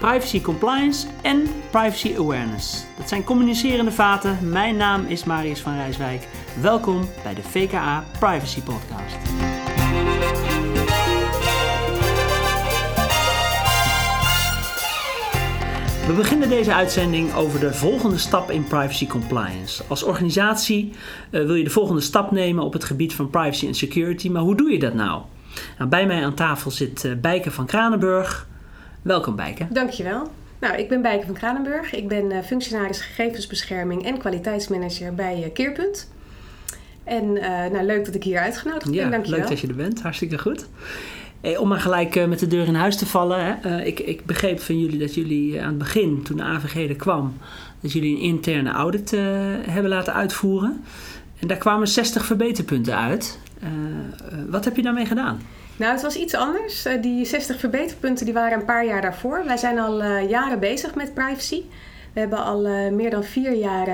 privacy compliance en privacy awareness. Dat zijn communicerende vaten. Mijn naam is Marius van Rijswijk. Welkom bij de VKA Privacy Podcast. We beginnen deze uitzending over de volgende stap in privacy compliance. Als organisatie uh, wil je de volgende stap nemen op het gebied van privacy en security, maar hoe doe je dat nou? nou bij mij aan tafel zit uh, Bijke van Kranenburg. Welkom Bijke. Dankjewel. Nou, ik ben Bijke van Kranenburg. Ik ben uh, functionaris gegevensbescherming en kwaliteitsmanager bij Keerpunt. En nou, leuk dat ik hier uitgenodigd ben. Ja, Dankjewel. leuk dat je er bent. Hartstikke goed. Hey, om maar gelijk uh, met de deur in huis te vallen. Hè. Uh, ik, ik, begreep van jullie dat jullie aan het begin, toen de AVG er kwam, dat jullie een interne audit hebben laten uitvoeren. En daar kwamen 60 verbeterpunten uit. wat heb je daarmee gedaan? Nou, het was iets anders. die 60 verbeterpunten die waren een paar jaar daarvoor. Wij zijn al jaren bezig met privacy. We hebben al uh, meer dan vier jaar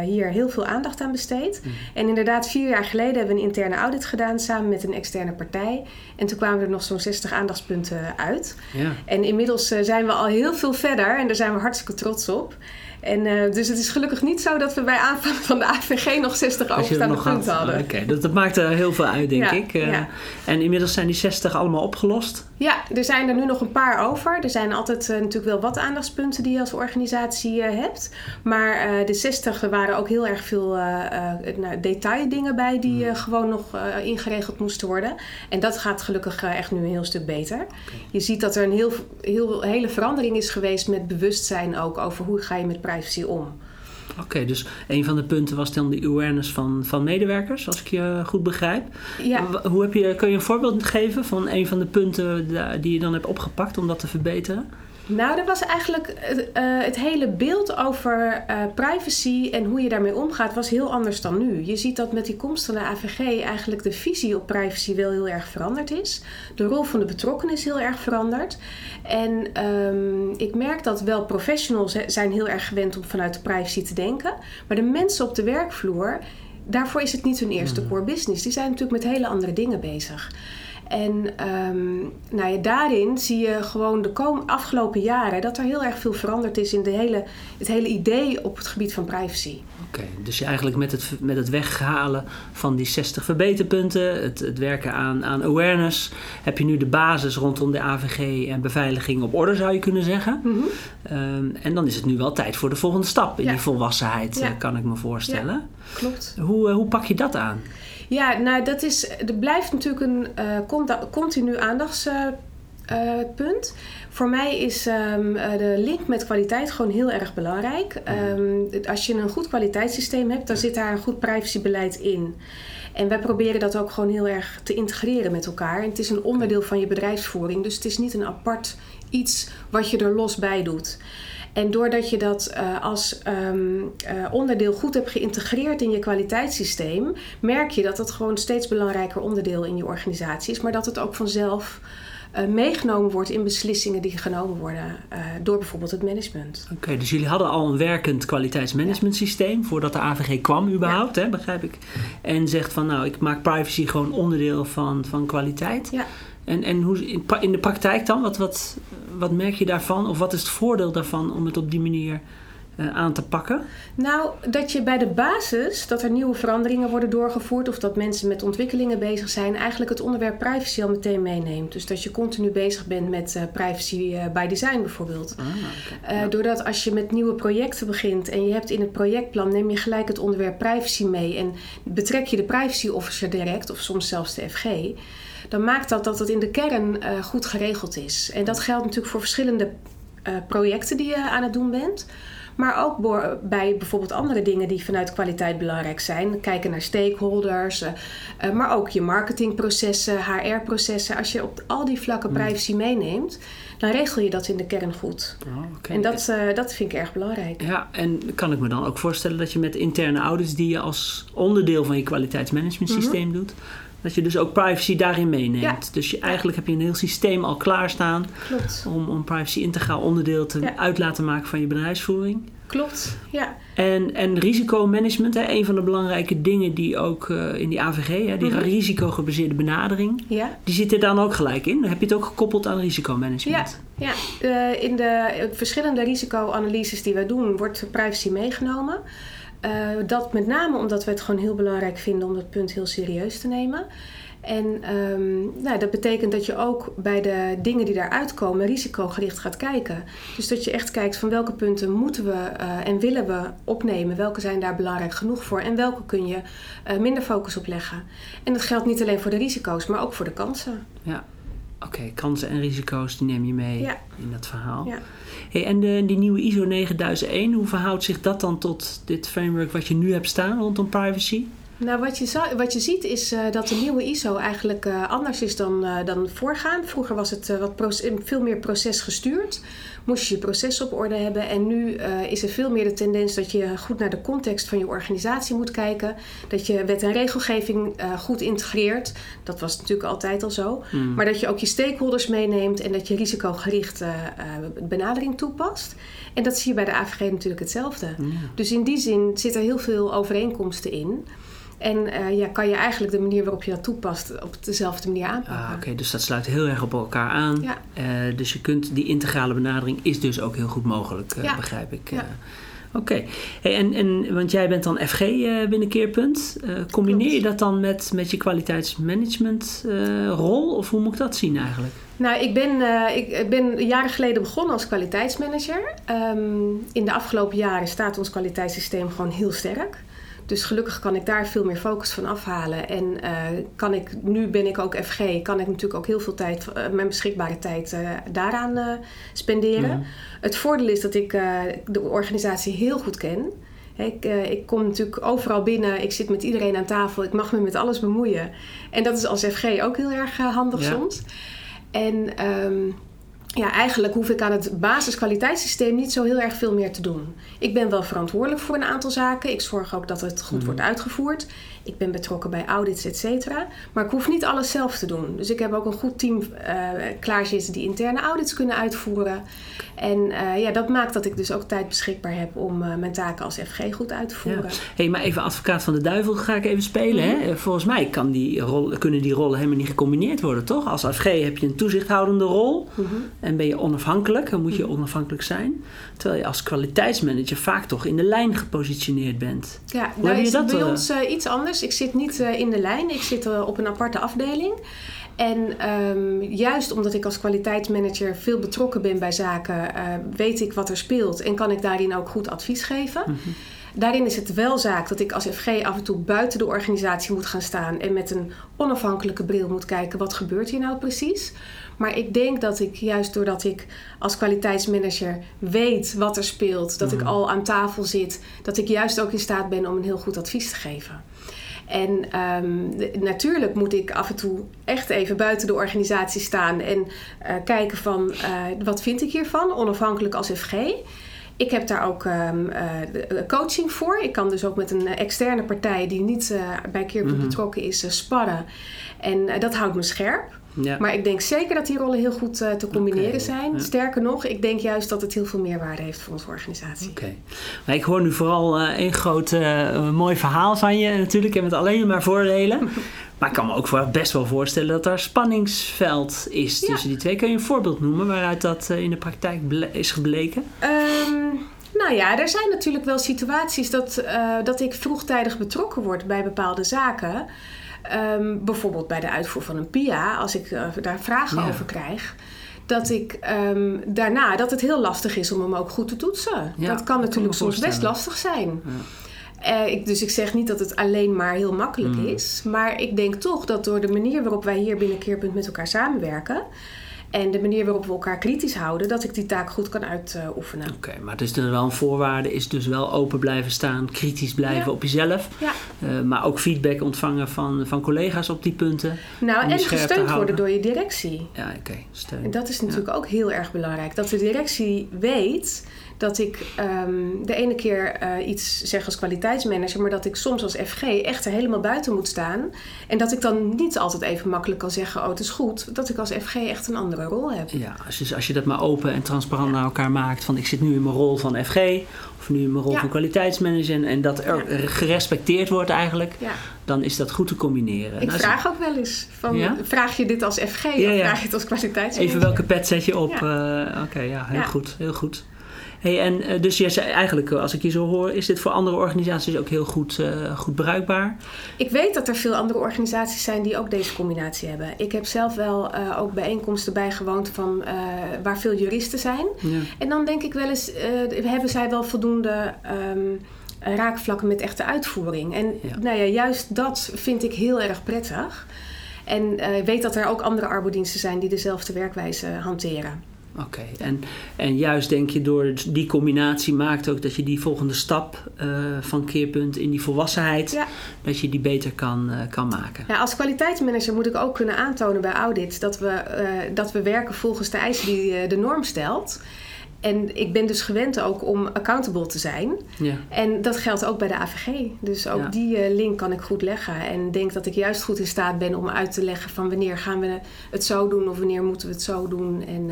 hier heel veel aandacht aan besteed. Mm. En inderdaad, vier jaar geleden hebben we een interne audit gedaan samen met een externe partij. En toen kwamen er nog zo'n 60 aandachtspunten uit. Ja. En inmiddels zijn we al heel veel verder en daar zijn we hartstikke trots op. En, uh, dus het is gelukkig niet zo dat we bij aanvang van de AVG nog 60 overstaande punten hadden. Oké, okay. dat, dat maakt er heel veel uit, denk ja, ik. Uh, ja. En inmiddels zijn die 60 allemaal opgelost? Ja, er zijn er nu nog een paar over. Er zijn altijd uh, natuurlijk wel wat aandachtspunten die je als organisatie hebt. Maar de 60 er waren ook heel erg veel nou, detaildingen bij die Hmm. gewoon nog ingeregeld moesten worden. En dat gaat gelukkig echt nu een heel stuk beter. Okay. Je ziet dat er een heel, heel, hele verandering is geweest met bewustzijn ook over hoe ga je met privacy om. Oké, okay, dus een van de punten was dan de awareness van, van medewerkers, als ik je goed begrijp. Ja. Hoe heb je, kun je een voorbeeld geven van een van de punten die je dan hebt opgepakt om dat te verbeteren? Nou, dat was eigenlijk uh, het hele beeld over uh, privacy en hoe je daarmee omgaat, was heel anders dan nu. Je ziet dat met die komst van de AVG eigenlijk de visie op privacy wel heel erg veranderd is. De rol van de betrokkenen is heel erg veranderd. En um, ik merk dat wel professionals zijn heel erg gewend om vanuit de privacy te denken. Maar de mensen op de werkvloer, daarvoor is het niet hun eerste core business. Die zijn natuurlijk met hele andere dingen bezig. En um, nou ja, daarin zie je gewoon de afgelopen jaren dat er heel erg veel veranderd is in de hele, het hele idee op het gebied van privacy. Oké, okay, dus je eigenlijk met het, met het weghalen van die 60 verbeterpunten, het, het werken aan, aan awareness, heb je nu de basis rondom de AVG en beveiliging op orde, zou je kunnen zeggen. Mm -hmm. um, en dan is het nu wel tijd voor de volgende stap in ja. die volwassenheid, ja. uh, kan ik me voorstellen. Ja, klopt. Hoe, uh, hoe pak je dat aan? Ja, nou, dat is, er blijft natuurlijk een uh, continu aandachtspunt. Voor mij is um, de link met kwaliteit gewoon heel erg belangrijk. Um, als je een goed kwaliteitssysteem hebt, dan zit daar een goed privacybeleid in. En wij proberen dat ook gewoon heel erg te integreren met elkaar. En het is een onderdeel van je bedrijfsvoering, dus het is niet een apart iets wat je er los bij doet. En doordat je dat uh, als um, uh, onderdeel goed hebt geïntegreerd in je kwaliteitssysteem, merk je dat het gewoon steeds belangrijker onderdeel in je organisatie is, maar dat het ook vanzelf uh, meegenomen wordt in beslissingen die genomen worden door bijvoorbeeld het management. Oké, okay, dus jullie hadden al een werkend kwaliteitsmanagementsysteem ja. voordat de AVG kwam überhaupt, ja. hè, begrijp ik. En zegt van nou, ik maak privacy gewoon onderdeel van, van kwaliteit. Ja. En, en hoe, in, de praktijk dan, wat, wat, wat merk je daarvan? Of wat is het voordeel daarvan om het op die manier aan te pakken? Nou, dat je bij de basis, dat er nieuwe veranderingen worden doorgevoerd... of dat mensen met ontwikkelingen bezig zijn... eigenlijk het onderwerp privacy al meteen meeneemt. Dus dat je continu bezig bent met uh, privacy uh, by design bijvoorbeeld. Ah, okay. ja. Doordat als je met nieuwe projecten begint... en je hebt in het projectplan, neem je gelijk het onderwerp privacy mee... en betrek je de privacy officer direct, of soms zelfs de FG dan maakt dat dat het in de kern uh, goed geregeld is. En dat geldt natuurlijk voor verschillende uh, projecten die je aan het doen bent. Maar ook bij bijvoorbeeld andere dingen die vanuit kwaliteit belangrijk zijn. Kijken naar stakeholders, uh, uh, maar ook je marketingprocessen, HR-processen. Als je op al die vlakken privacy meeneemt, dan regel je dat in de kern goed. Oh, okay. En dat, uh, dat vind ik erg belangrijk. Ja, en kan ik me dan ook voorstellen dat je met interne audits die je als onderdeel van je kwaliteitsmanagementsysteem mm -hmm. doet, dat je dus ook privacy daarin meeneemt. Ja. Dus je, eigenlijk heb je een heel systeem al klaarstaan Klopt. om, om privacy integraal onderdeel te, Ja. uit laten maken van je bedrijfsvoering. Klopt, ja. En, en risicomanagement, hè, een van de belangrijke dingen die ook uh, in die AVG, hè, die Mhm. risicogebaseerde benadering, Ja, die zit er dan ook gelijk in. Dan heb je het ook gekoppeld aan risicomanagement. ja Ja, uh, in de verschillende risicoanalyses die wij doen, wordt privacy meegenomen. Uh, dat met name omdat we het gewoon heel belangrijk vinden om dat punt heel serieus te nemen. En um, nou, dat betekent dat je ook bij de dingen die daaruit komen risicogericht gaat kijken. Dus dat je echt kijkt van welke punten moeten we uh, en willen we opnemen. Welke zijn daar belangrijk genoeg voor en welke kun je uh, minder focus op leggen. En dat geldt niet alleen voor de risico's, maar ook voor de kansen. Ja, oké. Okay, kansen en risico's die neem je mee ja. in dat verhaal. Ja. En de, die nieuwe ISO 9001, hoe verhoudt zich dat dan tot dit framework wat je nu hebt staan rondom privacy? Nou, wat je, wat je ziet is uh, dat de nieuwe ISO eigenlijk uh, anders is dan, uh, dan voorgaan. Vroeger was het wat veel meer procesgestuurd. Moest je je proces op orde hebben. En nu is er veel meer de tendens dat je goed naar de context van je organisatie moet kijken. Dat je wet en regelgeving goed integreert. Dat was natuurlijk altijd al zo. Mm. Maar dat je ook je stakeholders meeneemt en dat je risicogerichte benadering toepast. En dat zie je bij de AVG natuurlijk hetzelfde. Mm. Dus in die zin zit er heel veel overeenkomsten in. En uh, ja, kan je eigenlijk de manier waarop je dat toepast op dezelfde manier aanpakken. Ah, Oké, dus dat sluit heel erg op elkaar aan. Ja. Uh, dus je kunt die integrale benadering is dus ook heel goed mogelijk, uh, ja. begrijp ik. Ja. Oké, hey, en, en, want jij bent dan FG binnen Keerpunt. combineer je dat dan met, met je kwaliteitsmanagementrol? of hoe moet ik dat zien eigenlijk? Nou, ik ben, ik ben jaren geleden begonnen als kwaliteitsmanager. Um, in de afgelopen jaren staat ons kwaliteitssysteem gewoon heel sterk. Dus gelukkig kan ik daar veel meer focus van afhalen. En uh, kan ik, nu ben ik ook FG, kan ik natuurlijk ook heel veel tijd, uh, mijn beschikbare tijd uh, daaraan spenderen. Ja. Het voordeel is dat ik de organisatie heel goed ken. Ik, ik, kom natuurlijk overal binnen, ik zit met iedereen aan tafel, ik mag me met alles bemoeien. En dat is als FG ook heel erg handig ja. soms. En um, ja, eigenlijk hoef ik aan het basiskwaliteitssysteem niet zo heel erg veel meer te doen. Ik ben wel verantwoordelijk voor een aantal zaken. Ik zorg ook dat het goed mm. wordt uitgevoerd. Ik ben betrokken bij audits, et cetera. Maar ik hoef niet alles zelf te doen. Dus ik heb ook een goed team uh, klaarzitten die interne audits kunnen uitvoeren. En uh, ja, dat maakt dat ik dus ook tijd beschikbaar heb om uh, mijn taken als FG goed uit te voeren. Ja. hey, maar even advocaat van de duivel ga ik even spelen. Hè? Volgens mij kan die rol, kunnen die rollen helemaal niet gecombineerd worden, toch? Als FG heb je een toezichthoudende rol mm-hmm. En ben je onafhankelijk. Dan moet je mm-hmm. onafhankelijk zijn. Terwijl je als kwaliteitsmanager vaak toch in de lijn gepositioneerd bent. Ja, Hoe nou is dat bij ons iets anders. Ik zit niet uh, in de lijn, ik zit op een aparte afdeling. En um, juist omdat ik als kwaliteitsmanager veel betrokken ben bij zaken, weet ik wat er speelt en kan ik daarin ook goed advies geven. Mm -hmm. Daarin is het wel zaak dat ik als FG af en toe buiten de organisatie moet gaan staan en met een onafhankelijke bril moet kijken wat gebeurt hier nou precies. Maar ik denk dat ik juist doordat ik als kwaliteitsmanager weet wat er speelt, dat ik mhm. al aan tafel zit, dat ik juist ook in staat ben om een heel goed advies te geven. En um, natuurlijk moet ik af en toe echt even buiten de organisatie staan en uh, kijken van uh, wat vind ik hiervan, onafhankelijk als FG. Ik heb daar ook um, uh, coaching voor. Ik kan dus ook met een externe partij die niet bij Keerpunt mm -hmm. betrokken is sparren. En dat houdt me scherp. Ja. Maar ik denk zeker dat die rollen heel goed uh, te combineren okay. zijn. Ja. Sterker nog, ik denk juist dat het heel veel meerwaarde heeft voor onze organisatie. Oké. Okay. Maar ik hoor nu vooral uh, een groot uh, mooi verhaal van je natuurlijk. En met alleen maar voordelen. maar ik kan me ook voor, best wel voorstellen dat er spanningsveld is ja. tussen die twee. Kun je een voorbeeld noemen waaruit dat in de praktijk is gebleken? Um, nou ja, er zijn natuurlijk wel situaties dat, dat ik vroegtijdig betrokken word bij bepaalde zaken. Um, bijvoorbeeld bij de uitvoer van een PIA, als ik uh, daar vragen ja. over krijg. Dat ik um, daarna dat het heel lastig is om hem ook goed te toetsen. Ja, dat kan natuurlijk soms best lastig zijn. Ja. Uh, ik, dus ik zeg niet dat het alleen maar heel makkelijk mm. is. Maar ik denk toch dat door de manier waarop wij hier binnen Keerpunt met elkaar samenwerken en de manier waarop we elkaar kritisch houden, dat ik die taak goed kan uitoefenen. Oké, okay, maar dus er wel een voorwaarde is dus wel open blijven staan, kritisch blijven ja. op jezelf. Ja. Uh, maar ook feedback ontvangen van, van collega's op die punten. Nou, en gesteund worden door je directie. Ja, oké, okay, steun. En dat is natuurlijk ja. ook heel erg belangrijk. Dat de directie weet dat ik um, de ene keer uh, iets zeg als kwaliteitsmanager, maar dat ik soms als FG echt er helemaal buiten moet staan. En dat ik dan niet altijd even makkelijk kan zeggen: Oh, het is goed. Dat ik als FG echt een andere rol heb. Ja, dus als je dat maar open en transparant naar elkaar maakt. Van ik zit nu in mijn rol van FG of nu in mijn rol Ja. van kwaliteitsmanager. En, en dat er gerespecteerd wordt eigenlijk. Dan is dat goed te combineren. Ik Nou, vraag ook wel eens, van, vraag je dit als FG of vraag je het als kwaliteitsmanager? Even welke pet zet je op? eh, Oké, ja, heel goed. Heel goed. Hey, en eh, dus jij zei eigenlijk, eh, als ik je zo hoor, is dit voor andere organisaties ook heel goed, eh, goed bruikbaar? Ik weet dat er veel andere organisaties zijn die ook deze combinatie hebben. Ik heb zelf wel eh, ook bijeenkomsten bijgewoond van, waar veel juristen zijn. Ja. En dan denk ik wel eens, hebben zij wel voldoende ehm, raakvlakken met echte uitvoering. En Ja. nou ja, juist dat vind ik heel erg prettig. En ik weet dat er ook andere arbodiensten zijn die dezelfde werkwijze hanteren. Oké, en, en juist denk je door die combinatie maakt ook dat je die volgende stap eh, van keerpunt in die volwassenheid, Ja. dat je die beter kan, eh, kan maken. Ja, als kwaliteitsmanager moet ik ook kunnen aantonen bij audits dat we, eh, dat we werken volgens de eisen die de norm stelt. En ik ben dus gewend ook om accountable te zijn. Ja. En dat geldt ook bij de AVG. Dus ook Ja. die link kan ik goed leggen. En denk dat ik juist goed in staat ben om uit te leggen van wanneer gaan we het zo doen of wanneer moeten we het zo doen. En,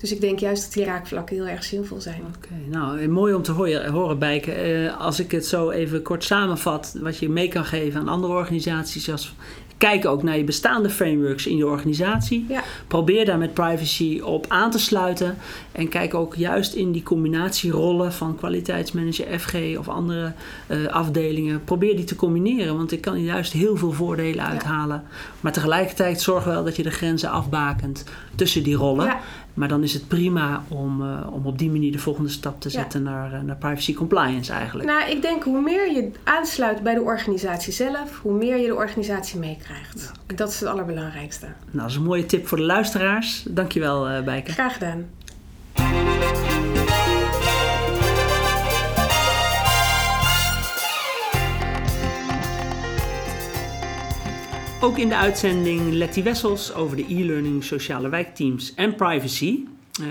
dus ik denk juist dat die raakvlakken heel erg zinvol zijn. Oké, nou eh, mooi om te horen, horen Bijke. Eh, als ik het zo even kort samenvat, wat je mee kan geven aan andere organisaties. Als, kijk ook naar je bestaande frameworks in je organisatie. Ja. Probeer daar met privacy op aan te sluiten. En kijk ook juist in die combinatierollen van kwaliteitsmanager, FG of andere eh, afdelingen. Probeer die te combineren, want ik kan er juist heel veel voordelen uithalen. Maar tegelijkertijd zorg wel dat je de grenzen afbakent tussen die rollen. Ja. Maar dan is het prima om, eh, om op die manier de volgende stap te Ja. zetten naar, eh, naar privacy compliance eigenlijk. Nou, ik denk hoe meer je aansluit bij de organisatie zelf, hoe meer je de organisatie meekrijgt. Dat is het allerbelangrijkste. Nou, dat is een mooie tip voor de luisteraars. Dankjewel, eh Bijke. Graag gedaan. Ook in de uitzending Letty Wessels over de e-learning, sociale wijkteams en privacy. Eh,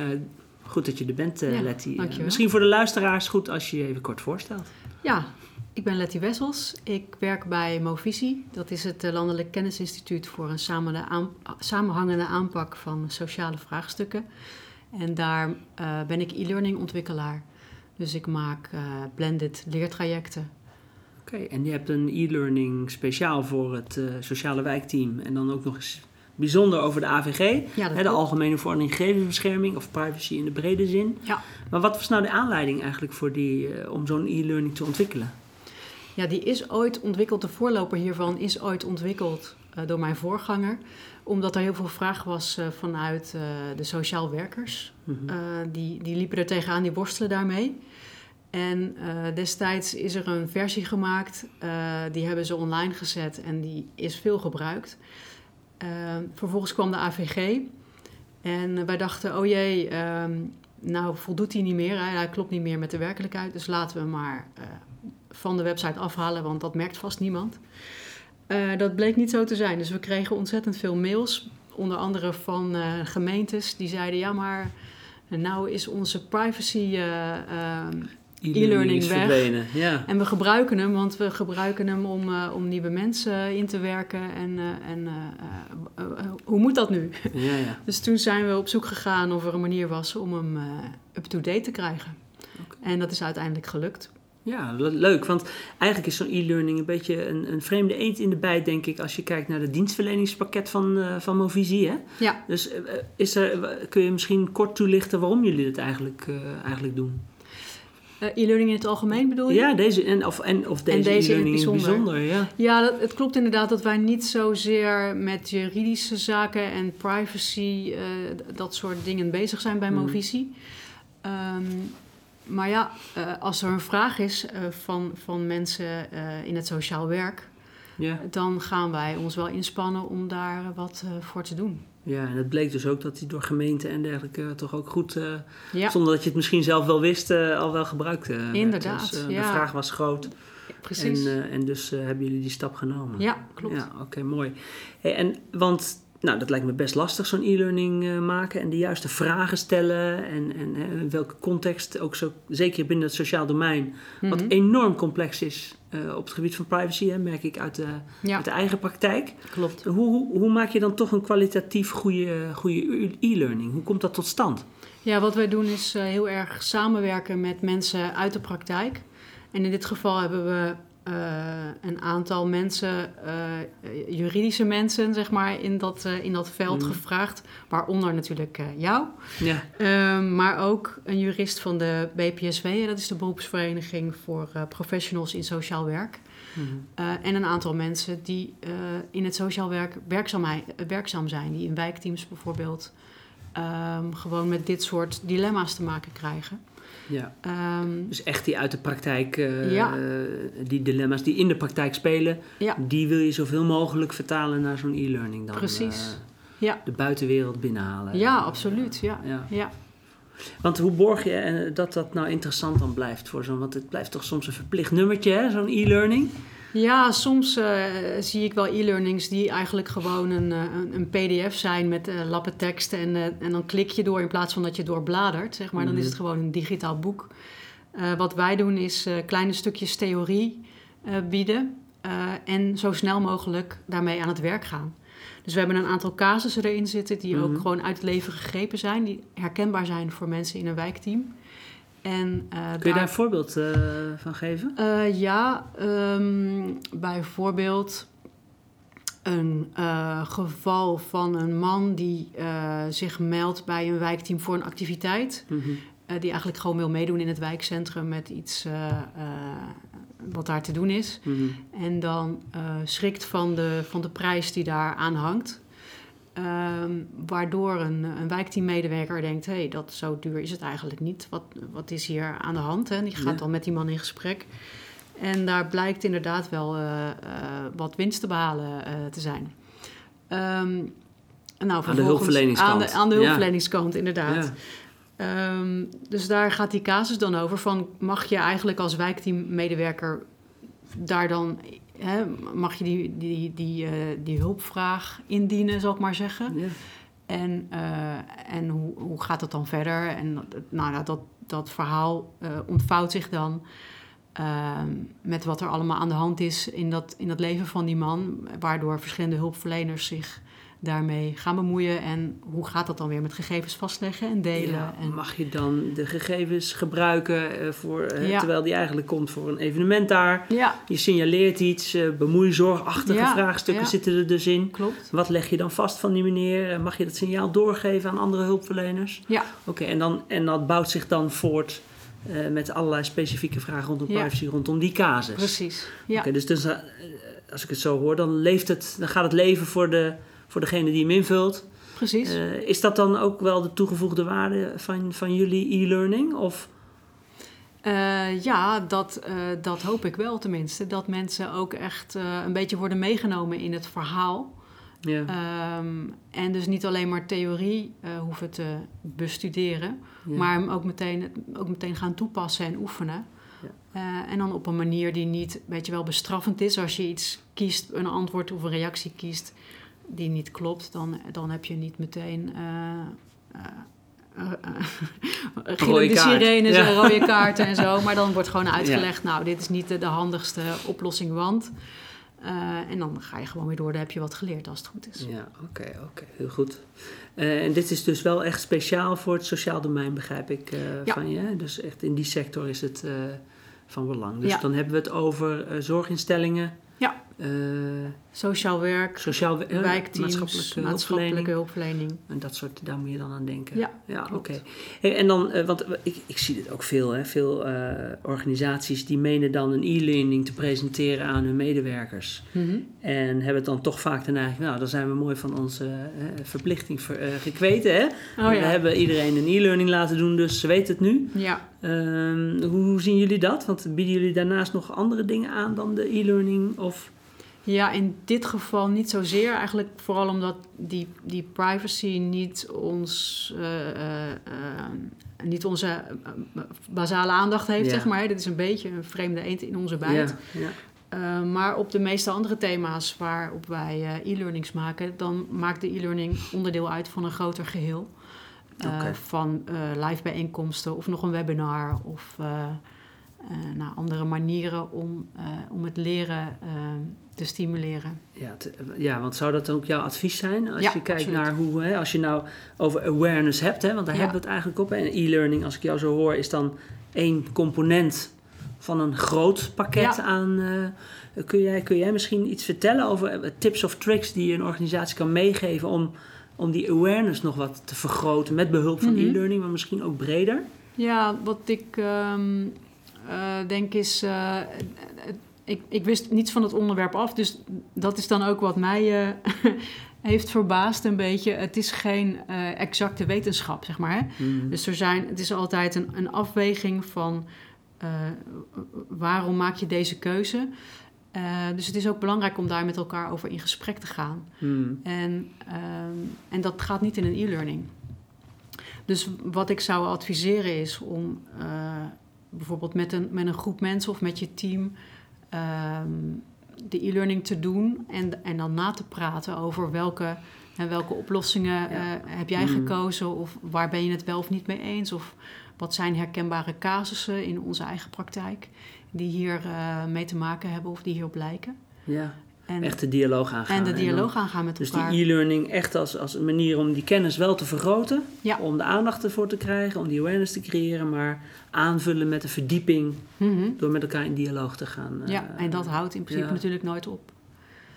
goed dat je er bent, eh, Ja, Letty. Misschien voor de luisteraars goed als je je even kort voorstelt. Ja, ik ben Letty Wessels. Ik werk bij Movisie. Dat is het eh, Landelijk Kennisinstituut voor een samenhangende aanpak van sociale vraagstukken. En daar ben ik e-learning ontwikkelaar. Dus ik maak blended leertrajecten. Oké, en je hebt een e-learning speciaal voor het eh, sociale wijkteam. En dan ook nog eens bijzonder over de AVG. Ja, hè, de. Algemene Verordening Gegevensbescherming of privacy in de brede zin. Ja. Maar wat was nou de aanleiding eigenlijk voor die, eh, om zo'n e-learning te ontwikkelen? Ja, die is ooit ontwikkeld, de voorloper hiervan is ooit ontwikkeld eh, door mijn voorganger. Omdat er heel veel vraag was vanuit de sociaal werkers. Mhm. Die, die liepen er tegenaan, die worstelen daarmee. En eh, destijds is er een versie gemaakt, eh, die hebben ze online gezet en die is veel gebruikt. Eh, vervolgens kwam de AVG en wij dachten, oh jee, ehm, nou voldoet hij niet meer, hij, hij klopt niet meer met de werkelijkheid, dus laten we hem maar eh, van de website afhalen, want dat merkt vast niemand. Dat bleek niet zo te zijn, dus we kregen ontzettend veel mails, onder andere van gemeentes die zeiden, ja maar nou is onze privacy ehm, E-learning verdwenen. Ja. en we gebruiken hem, want we gebruiken hem om, eh, om nieuwe mensen in te werken. En, eh, en eh, hoe moet dat nu? Ja, ja. Dus toen zijn we op zoek gegaan of er een manier was om hem up-to-date te krijgen. En dat is uiteindelijk gelukt. Ja, le- leuk. Want eigenlijk is zo'n e-learning een beetje een, een vreemde eend in de bijt, denk ik, als je kijkt naar het dienstverleningspakket van, van Movisie. Hè? Ja, Dus is er, kun je misschien kort toelichten waarom jullie dit eigenlijk, eigenlijk doen? Eh, e-learning in het algemeen bedoel je? Ja, deze en of, en, of deze, En deze in het e-learning in het bijzonder. bijzonder. Ja. Ja, dat, het klopt inderdaad dat wij niet zozeer met juridische zaken en privacy, eh, dat soort dingen bezig zijn bij Mhm. Movisie. Ehm, maar ja, eh, als er een vraag is van, van mensen in het sociaal werk, dan gaan wij ons wel inspannen om daar wat voor te doen. Ja, en het bleek dus ook dat die door gemeenten en dergelijke toch ook goed, eh, Ja, zonder dat je het misschien zelf wel wist, eh, al wel gebruikt eh, werd. Inderdaad, Dus, eh, De ja. vraag was groot precies. en, en dus hebben jullie die stap genomen. ja, klopt. Ja, oké, mooi. Hey, en, want nou, dat lijkt me best lastig, zo'n e-learning eh, maken en de juiste vragen stellen. En, en hè, in welke context, ook zo, zeker binnen het sociaal domein, wat Mhm. enorm complex is eh, op het gebied van privacy, hè, merk ik uit de, Ja, uit de eigen praktijk. klopt. Hoe, hoe, hoe maak je dan toch een kwalitatief goede, goede e-learning? Hoe komt dat tot stand? Ja, wat wij doen is eh, heel erg samenwerken met mensen uit de praktijk. En in dit geval hebben we eh, een aantal mensen, eh, juridische mensen, zeg maar, in dat, eh, in dat veld Mhm. gevraagd. Waaronder natuurlijk jou. Ja, Ehm, maar ook een jurist van de BPSW, dat is de beroepsvereniging voor professionals in sociaal werk. Mhm. En een aantal mensen die in het sociaal werk werkzaam, werkzaam zijn, die in wijkteams bijvoorbeeld ehm, gewoon met dit soort dilemma's te maken krijgen. Ja. Ehm, Dus echt die uit de praktijk, eh, Ja. die dilemma's die in de praktijk spelen, ja, die wil je zoveel mogelijk vertalen naar zo'n e-learning dan. Precies. eh, ja, de buitenwereld binnenhalen. ja, absoluut. Ja. Ja. Want hoe borg je eh, dat dat nou interessant dan blijft voor zo'n... Want het blijft toch soms een verplicht nummertje, hè, zo'n e-learning? Ja, soms eh, zie ik wel e-learnings die eigenlijk gewoon een, eh, een, een pdf zijn met eh, lappen tekst. En, en dan klik je door in plaats van dat je doorbladert. Zeg maar. Dan is Mhm. het gewoon een digitaal boek. Wat wij doen is kleine stukjes theorie bieden. en zo snel mogelijk daarmee aan het werk gaan. Dus we hebben een aantal casussen erin zitten die Mhm. ook gewoon uit het leven gegrepen zijn. Die herkenbaar zijn voor mensen in een wijkteam. En, eh, Kun je daar een voorbeeld eh, van geven? eh, ja, ehm, bijvoorbeeld een geval van een man die zich meldt bij een wijkteam voor een activiteit. Mhm. die eigenlijk gewoon wil meedoen in het wijkcentrum met iets wat daar te doen is. Mhm. En dan schrikt van de, van de prijs die daar aan hangt. Ehm, waardoor een, een wijkteammedewerker denkt: hé, hey, dat zo duur is het eigenlijk niet. Wat, wat is hier aan de hand? En die gaat Ja. dan met die man in gesprek. En daar blijkt inderdaad wel eh, eh, wat winst te behalen eh, te zijn. Ehm, nou, hulpverleningskant. Aan de, aan de Ja. hulpverleningskant, inderdaad. Ja. Ehm, dus daar gaat die casus dan over van mag je eigenlijk als wijkteammedewerker daar dan hè, mag je die, die, die, eh, die hulpvraag indienen, zal ik maar zeggen. Ja. En, eh, en hoe, hoe gaat dat dan verder? En dat- nou, dat- dat, dat verhaal eh, ontvouwt zich dan ehm, met wat er allemaal aan de hand is in dat, in dat leven van die man, waardoor verschillende hulpverleners zich daarmee gaan bemoeien. En hoe gaat dat dan weer met gegevens vastleggen en delen? Ja, en, Mag je dan de gegevens gebruiken eh, voor, eh, Ja. terwijl die eigenlijk komt voor een evenement daar? ja, Je signaleert iets, eh bemoeizorgachtige vraagstukken zitten er dus in. klopt. Wat leg je dan vast van die meneer? Mag je dat signaal doorgeven aan andere hulpverleners? Ja, Oké, en, dan, en dat bouwt zich dan voort met allerlei specifieke vragen rondom privacy, rondom die casus. precies. Ja. Oké, dus, dus als ik het zo hoor, dan, leeft het, dan gaat het leven voor, de, voor degene die hem invult. Precies. Eh, is dat dan ook wel de toegevoegde waarde van, van jullie e-learning? Of Eh, ja, dat, eh, dat hoop ik wel tenminste. Dat mensen ook echt een beetje worden meegenomen in het verhaal. ja. Ehm, en dus niet alleen maar theorie hoeven te bestuderen, ja. maar hem ook meteen, ook meteen gaan toepassen en oefenen. Ja. En dan op een manier die niet, weet je wel, bestraffend is. Als je iets kiest, een antwoord of een reactie kiest die niet klopt, dan, dan heb je niet meteen. eh, gillende kaart. sirenes Ja. en rode kaarten en zo. Maar dan wordt gewoon uitgelegd, nou, dit is niet de, de handigste oplossing, want... Eh, en dan ga je gewoon weer door, dan heb je wat geleerd als het goed is. Ja, oké, oké, heel goed. Eh, en dit is dus wel echt speciaal voor het sociaal domein, begrijp ik eh, Ja. van je. Dus echt in die sector is het van belang. Dus Ja. dan hebben we het over zorginstellingen, Eh, Sociaal werk, sociaal eh, wijkteams, maatschappelijke, maatschappelijke, hulpverlening. En dat soort, daar moet je dan aan denken. Ja, ja oké. Hey, en dan, eh, want ik, ik zie dit ook veel, hè, veel organisaties die menen dan een e-learning te presenteren aan hun medewerkers. Mhm. En hebben het dan toch vaak de neiging, nou, dan zijn we mooi van onze verplichting ver, gekweten. Hè? Oh We ja. hebben iedereen een e-learning laten doen, dus ze weten het nu. Ja. Ehm, hoe, hoe zien jullie dat? Want bieden jullie daarnaast nog andere dingen aan dan de e-learning? Of... ja, in dit geval niet zozeer. Eigenlijk vooral omdat die, die privacy niet, ons, eh, eh, eh, niet onze basale aandacht heeft, Ja. zeg maar. Dit is een beetje een vreemde eend in onze bijt. Ja, ja. Uh, maar op de meeste andere thema's waarop wij uh, e-learnings maken, dan maakt de e-learning onderdeel uit van een groter geheel. Uh, okay. Van live bijeenkomsten of nog een webinar of nou, andere manieren om, om het leren te stimuleren. Ja, te, ja, want zou dat ook jouw advies zijn? Als ja, je kijkt absoluut. naar hoe, hè, als je nou over awareness hebt, hè, want daar Ja. hebben we het eigenlijk op. En e-learning, als ik jou zo hoor, is dan één component van een groot pakket Ja. aan. eh, kun, jij, kun jij misschien iets vertellen over eh, tips of tricks die je een organisatie kan meegeven om, om die awareness nog wat te vergroten met behulp van Mhm. e-learning, maar misschien ook breder? Ja, wat ik ehm, eh, denk is. Ik, ik wist niets van het onderwerp af, dus dat is dan ook wat mij eh, heeft verbaasd een beetje. Het is geen eh, exacte wetenschap, zeg maar. Hè? Mhm. Dus er zijn, het is altijd een, een afweging van eh, waarom maak je deze keuze. Dus het is ook belangrijk om daar met elkaar over in gesprek te gaan. Mhm. En, ehm, en dat gaat niet in een e-learning. Dus wat ik zou adviseren is om bijvoorbeeld met een, met een groep mensen of met je team ehm, de e-learning te doen en, en dan na te praten over welke, en welke oplossingen Ja. eh, heb jij Mhm. gekozen of waar ben je het wel of niet mee eens of wat zijn herkenbare casussen in onze eigen praktijk die hier eh, mee te maken hebben of die hierop lijken. Ja, En, echt de dialoog aangaan. en de dan- dialoog aangaan met Dus elkaar. die e-learning echt als, als een manier om die kennis wel te vergroten. Ja. Om de aandacht ervoor te krijgen, om die awareness te creëren. Maar aanvullen met de verdieping Mhm. door met elkaar in dialoog te gaan. eh, Ja, en dat houdt in principe ja. natuurlijk nooit op.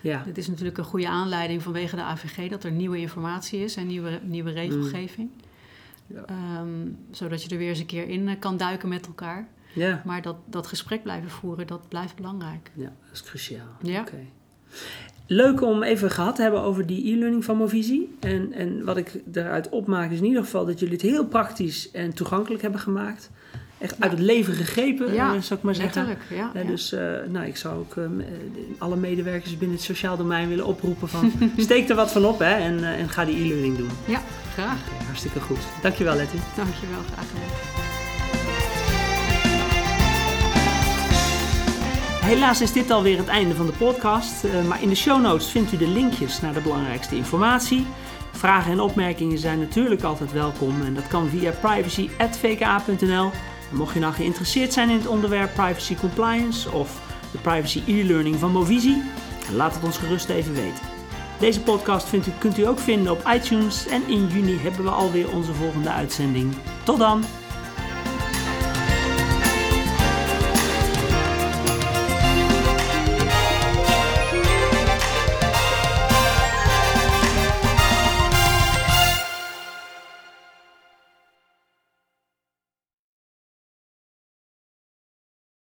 Ja, Dit is natuurlijk een goede aanleiding vanwege de AVG dat er nieuwe informatie is en nieuwe, nieuwe regelgeving. Mm. Ja. Ehm, zodat je er weer eens een keer in eh, kan duiken met elkaar. ja, Maar dat, dat gesprek blijven voeren, dat blijft belangrijk. ja, dat is cruciaal. Ja. Leuk om even gehad te hebben over die e-learning van Movisie. En, en wat ik daaruit opmaak is in ieder geval dat jullie het heel praktisch en toegankelijk hebben gemaakt. Echt uit het leven gegrepen, Ja, eh, zou ik maar zeggen. Ja. Ja, ja. dus eh, nou, ik zou ook eh, alle medewerkers binnen het sociaal domein willen oproepen van steek er wat van op hè, en, eh, en ga die e-learning doen. ja graag. Hartstikke goed. Dankjewel Letty. Dankjewel, graag gedaan. Helaas is dit alweer het einde van de podcast, eh, maar in de show notes vindt u de linkjes naar de belangrijkste informatie. Vragen en opmerkingen zijn natuurlijk altijd welkom en dat kan via privacy.vka.nl. Mocht je nou geïnteresseerd zijn in het onderwerp privacy compliance of de privacy e-learning van Movisie, laat het ons gerust even weten. Deze podcast vindt u, kunt u ook vinden op iTunes en in juni hebben we alweer onze volgende uitzending. Tot dan!